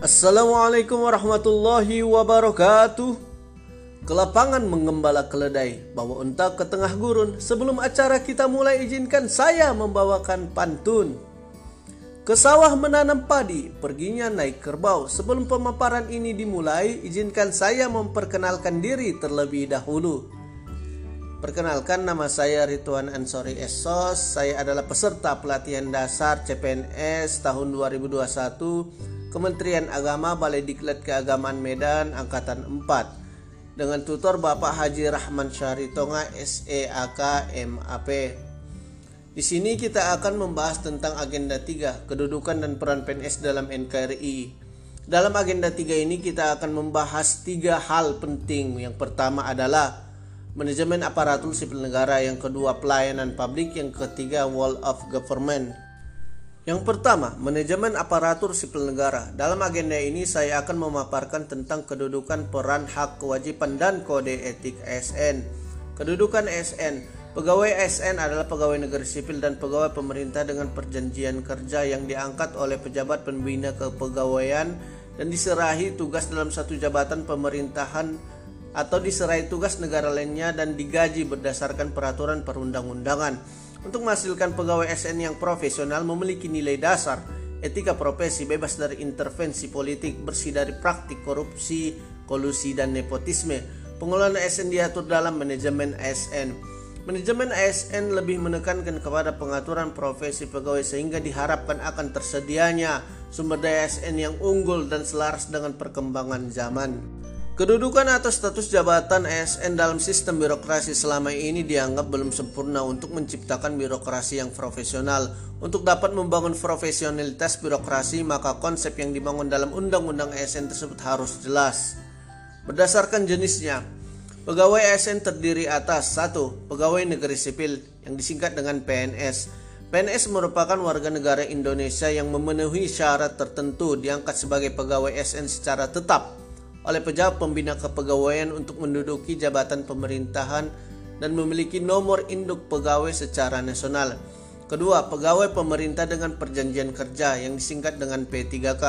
Assalamualaikum warahmatullahi wabarakatuh. Kelapangan menggembala keledai, bawa unta ke tengah gurun. Sebelum acara kita mulai izinkan saya membawakan pantun. Ke sawah menanam padi, perginya naik kerbau. Sebelum pemaparan ini dimulai, izinkan saya memperkenalkan diri terlebih dahulu. Perkenalkan nama saya Rituan Ansori Esos. Saya adalah peserta pelatihan dasar CPNS tahun 2021 Kementerian Agama Balai Diklat Keagamaan Medan Angkatan 4 dengan tutor Bapak Haji Rahman Syaritonga SEAK MAP. Di sini kita akan membahas tentang agenda 3, kedudukan dan peran PNS dalam NKRI. Dalam agenda 3 ini kita akan membahas tiga hal penting. Yang pertama adalah manajemen aparatur sipil negara, yang kedua pelayanan publik, yang ketiga wall of government. Yang pertama, manajemen aparatur sipil negara. Dalam agenda ini saya akan memaparkan tentang kedudukan peran hak kewajiban dan kode etik ASN. Kedudukan ASN Pegawai ASN adalah pegawai negeri sipil dan pegawai pemerintah dengan perjanjian kerja yang diangkat oleh pejabat pembina kepegawaian dan diserahi tugas dalam satu jabatan pemerintahan atau diserahi tugas negara lainnya dan digaji berdasarkan peraturan perundang-undangan. Untuk menghasilkan pegawai SN yang profesional memiliki nilai dasar, etika profesi bebas dari intervensi politik, bersih dari praktik korupsi, kolusi, dan nepotisme. Pengelolaan ASN diatur dalam manajemen ASN. Manajemen ASN lebih menekankan kepada pengaturan profesi pegawai sehingga diharapkan akan tersedianya sumber daya ASN yang unggul dan selaras dengan perkembangan zaman. Kedudukan atau status jabatan ASN dalam sistem birokrasi selama ini dianggap belum sempurna untuk menciptakan birokrasi yang profesional. Untuk dapat membangun profesionalitas birokrasi, maka konsep yang dibangun dalam undang-undang ASN tersebut harus jelas. Berdasarkan jenisnya, pegawai ASN terdiri atas satu Pegawai negeri sipil yang disingkat dengan PNS. PNS merupakan warga negara Indonesia yang memenuhi syarat tertentu diangkat sebagai pegawai ASN secara tetap oleh pejabat pembina kepegawaian untuk menduduki jabatan pemerintahan dan memiliki nomor induk pegawai secara nasional. Kedua, pegawai pemerintah dengan perjanjian kerja yang disingkat dengan P3K.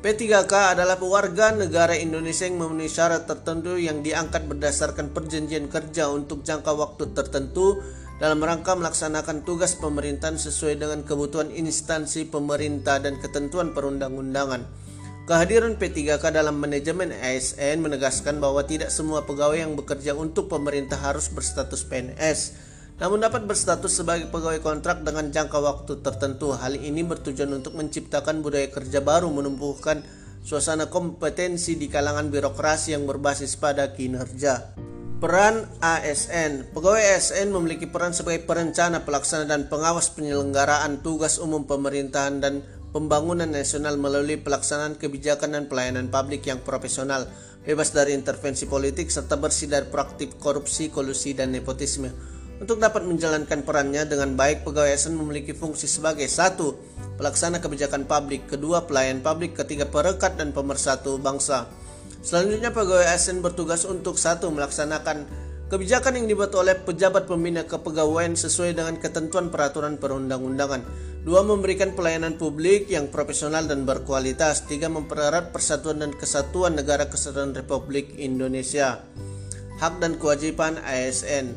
P3K adalah warga negara Indonesia yang memenuhi syarat tertentu yang diangkat berdasarkan perjanjian kerja untuk jangka waktu tertentu dalam rangka melaksanakan tugas pemerintahan sesuai dengan kebutuhan instansi pemerintah dan ketentuan perundang-undangan. Kehadiran P3K dalam manajemen ASN menegaskan bahwa tidak semua pegawai yang bekerja untuk pemerintah harus berstatus PNS, namun dapat berstatus sebagai pegawai kontrak dengan jangka waktu tertentu. Hal ini bertujuan untuk menciptakan budaya kerja baru menumbuhkan suasana kompetensi di kalangan birokrasi yang berbasis pada kinerja. Peran ASN Pegawai ASN memiliki peran sebagai perencana, pelaksana, dan pengawas penyelenggaraan tugas umum pemerintahan dan pembangunan nasional melalui pelaksanaan kebijakan dan pelayanan publik yang profesional, bebas dari intervensi politik, serta bersih dari praktik korupsi, kolusi, dan nepotisme. Untuk dapat menjalankan perannya dengan baik, pegawai ASN memiliki fungsi sebagai satu, pelaksana kebijakan publik, kedua, pelayan publik, ketiga, perekat dan pemersatu bangsa. Selanjutnya, pegawai ASN bertugas untuk satu, melaksanakan kebijakan yang dibuat oleh pejabat pembina kepegawaian sesuai dengan ketentuan peraturan perundang-undangan. Dua, memberikan pelayanan publik yang profesional dan berkualitas. Tiga, mempererat persatuan dan kesatuan negara kesatuan Republik Indonesia. Hak dan kewajiban ASN.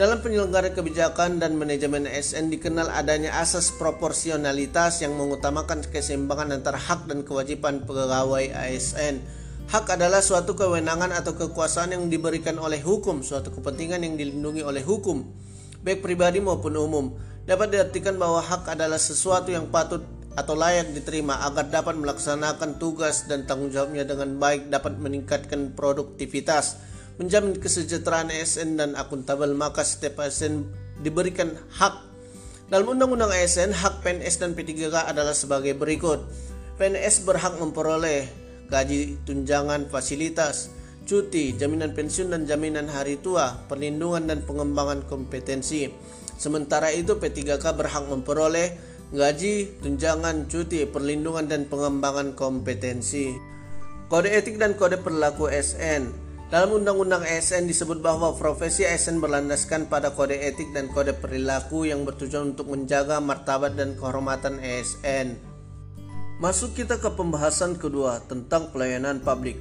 Dalam penyelenggaraan kebijakan dan manajemen ASN dikenal adanya asas proporsionalitas yang mengutamakan keseimbangan antara hak dan kewajiban pegawai ASN. Hak adalah suatu kewenangan atau kekuasaan yang diberikan oleh hukum, suatu kepentingan yang dilindungi oleh hukum, baik pribadi maupun umum dapat diartikan bahwa hak adalah sesuatu yang patut atau layak diterima agar dapat melaksanakan tugas dan tanggung jawabnya dengan baik dapat meningkatkan produktivitas, menjamin kesejahteraan ASN dan akuntabel maka setiap ASN diberikan hak. Dalam Undang-Undang ASN, hak PNS dan P3K adalah sebagai berikut. PNS berhak memperoleh gaji, tunjangan, fasilitas, cuti, jaminan pensiun dan jaminan hari tua, perlindungan dan pengembangan kompetensi Sementara itu P3K berhak memperoleh gaji, tunjangan, cuti, perlindungan dan pengembangan kompetensi. Kode etik dan kode perilaku SN. Dalam Undang-Undang ASN disebut bahwa profesi ASN berlandaskan pada kode etik dan kode perilaku yang bertujuan untuk menjaga martabat dan kehormatan ASN. Masuk kita ke pembahasan kedua tentang pelayanan publik.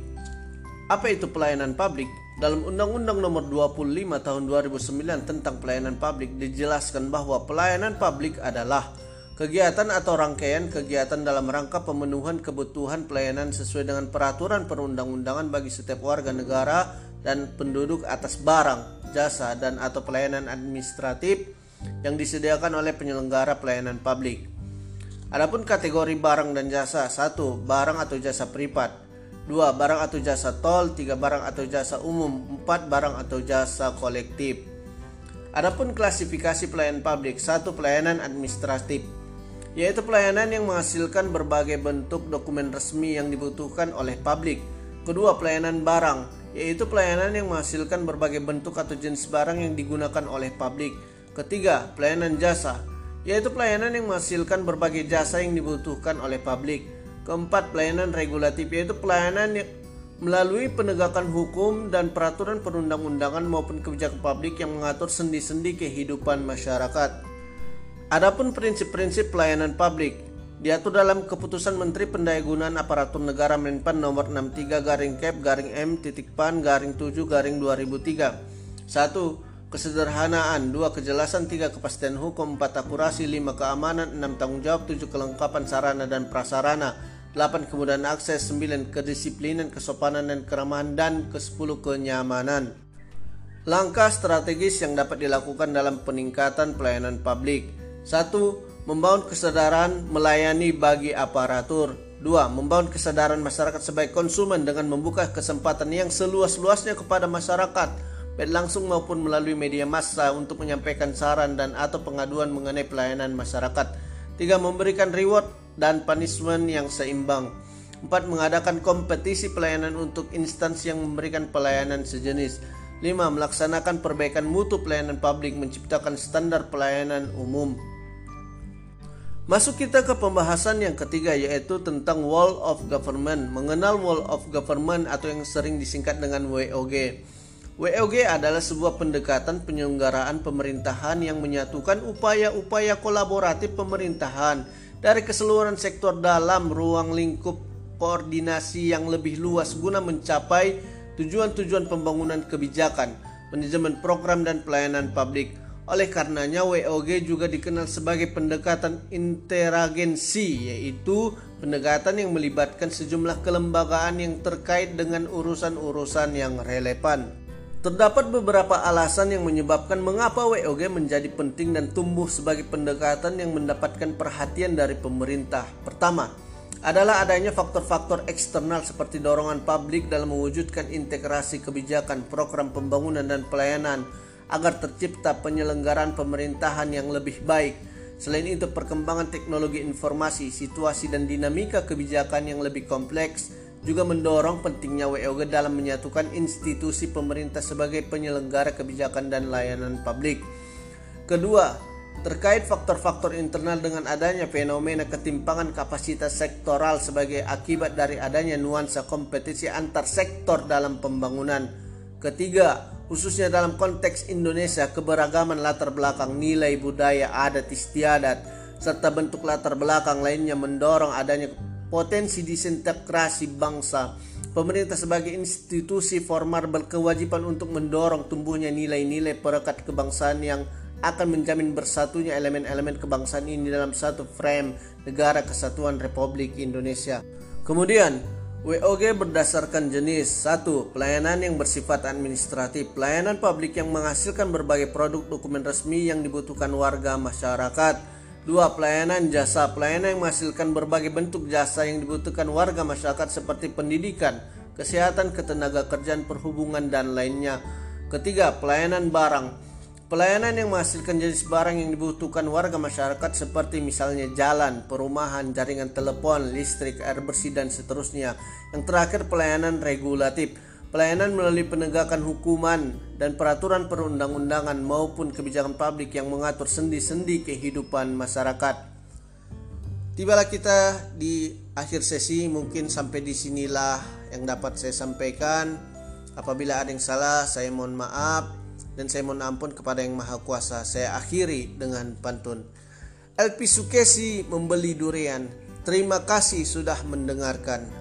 Apa itu pelayanan publik? Dalam Undang-Undang Nomor 25 Tahun 2009 tentang Pelayanan Publik dijelaskan bahwa pelayanan publik adalah kegiatan atau rangkaian kegiatan dalam rangka pemenuhan kebutuhan pelayanan sesuai dengan peraturan perundang-undangan bagi setiap warga negara dan penduduk atas barang, jasa, dan atau pelayanan administratif yang disediakan oleh penyelenggara pelayanan publik. Adapun kategori barang dan jasa, satu barang atau jasa privat, 2. Barang atau jasa tol 3. Barang atau jasa umum 4. Barang atau jasa kolektif Adapun klasifikasi pelayanan publik 1. Pelayanan administratif yaitu pelayanan yang menghasilkan berbagai bentuk dokumen resmi yang dibutuhkan oleh publik. Kedua, pelayanan barang, yaitu pelayanan yang menghasilkan berbagai bentuk atau jenis barang yang digunakan oleh publik. Ketiga, pelayanan jasa, yaitu pelayanan yang menghasilkan berbagai jasa yang dibutuhkan oleh publik. Keempat, pelayanan regulatif yaitu pelayanan yang melalui penegakan hukum dan peraturan perundang-undangan maupun kebijakan publik yang mengatur sendi-sendi kehidupan masyarakat. Adapun prinsip-prinsip pelayanan publik diatur dalam keputusan Menteri Pendayagunaan Aparatur Negara Menpan nomor 63 garing Kep garing M titik pan garing 7 garing 2003. 1. Kesederhanaan 2. Kejelasan 3. Kepastian hukum 4. Akurasi 5. Keamanan 6. Tanggung jawab 7. Kelengkapan sarana dan prasarana 8 kemudahan akses, 9 kedisiplinan, kesopanan dan keramahan dan ke-10 kenyamanan. Langkah strategis yang dapat dilakukan dalam peningkatan pelayanan publik. 1. Membangun kesadaran melayani bagi aparatur. 2. Membangun kesadaran masyarakat sebagai konsumen dengan membuka kesempatan yang seluas-luasnya kepada masyarakat baik langsung maupun melalui media massa untuk menyampaikan saran dan atau pengaduan mengenai pelayanan masyarakat. 3. Memberikan reward dan punishment yang seimbang. 4. Mengadakan kompetisi pelayanan untuk instansi yang memberikan pelayanan sejenis. 5. Melaksanakan perbaikan mutu pelayanan publik menciptakan standar pelayanan umum. Masuk kita ke pembahasan yang ketiga yaitu tentang Wall of Government. Mengenal Wall of Government atau yang sering disingkat dengan WOG. WOG adalah sebuah pendekatan penyelenggaraan pemerintahan yang menyatukan upaya-upaya kolaboratif pemerintahan dari keseluruhan sektor dalam ruang lingkup koordinasi yang lebih luas guna mencapai tujuan-tujuan pembangunan kebijakan, manajemen program dan pelayanan publik. Oleh karenanya WOG juga dikenal sebagai pendekatan interagensi yaitu pendekatan yang melibatkan sejumlah kelembagaan yang terkait dengan urusan-urusan yang relevan. Terdapat beberapa alasan yang menyebabkan mengapa WOG menjadi penting dan tumbuh sebagai pendekatan yang mendapatkan perhatian dari pemerintah. Pertama, adalah adanya faktor-faktor eksternal seperti dorongan publik dalam mewujudkan integrasi kebijakan, program pembangunan dan pelayanan agar tercipta penyelenggaraan pemerintahan yang lebih baik. Selain itu, perkembangan teknologi informasi, situasi dan dinamika kebijakan yang lebih kompleks juga mendorong pentingnya WOG dalam menyatukan institusi pemerintah sebagai penyelenggara kebijakan dan layanan publik. Kedua, terkait faktor-faktor internal dengan adanya fenomena ketimpangan kapasitas sektoral sebagai akibat dari adanya nuansa kompetisi antar sektor dalam pembangunan. Ketiga, khususnya dalam konteks Indonesia, keberagaman latar belakang nilai budaya adat istiadat serta bentuk latar belakang lainnya mendorong adanya potensi disintegrasi bangsa. Pemerintah sebagai institusi formal berkewajiban untuk mendorong tumbuhnya nilai-nilai perekat kebangsaan yang akan menjamin bersatunya elemen-elemen kebangsaan ini dalam satu frame negara kesatuan Republik Indonesia. Kemudian, WOG berdasarkan jenis 1. Pelayanan yang bersifat administratif Pelayanan publik yang menghasilkan berbagai produk dokumen resmi yang dibutuhkan warga masyarakat Dua, pelayanan jasa. Pelayanan yang menghasilkan berbagai bentuk jasa yang dibutuhkan warga masyarakat seperti pendidikan, kesehatan, ketenaga kerjaan, perhubungan, dan lainnya. Ketiga, pelayanan barang. Pelayanan yang menghasilkan jenis barang yang dibutuhkan warga masyarakat seperti misalnya jalan, perumahan, jaringan telepon, listrik, air bersih, dan seterusnya. Yang terakhir, pelayanan regulatif pelayanan melalui penegakan hukuman dan peraturan perundang-undangan maupun kebijakan publik yang mengatur sendi-sendi kehidupan masyarakat. Tibalah kita di akhir sesi, mungkin sampai di sinilah yang dapat saya sampaikan. Apabila ada yang salah, saya mohon maaf dan saya mohon ampun kepada Yang Maha Kuasa. Saya akhiri dengan pantun. LP Sukesi membeli durian Terima kasih sudah mendengarkan.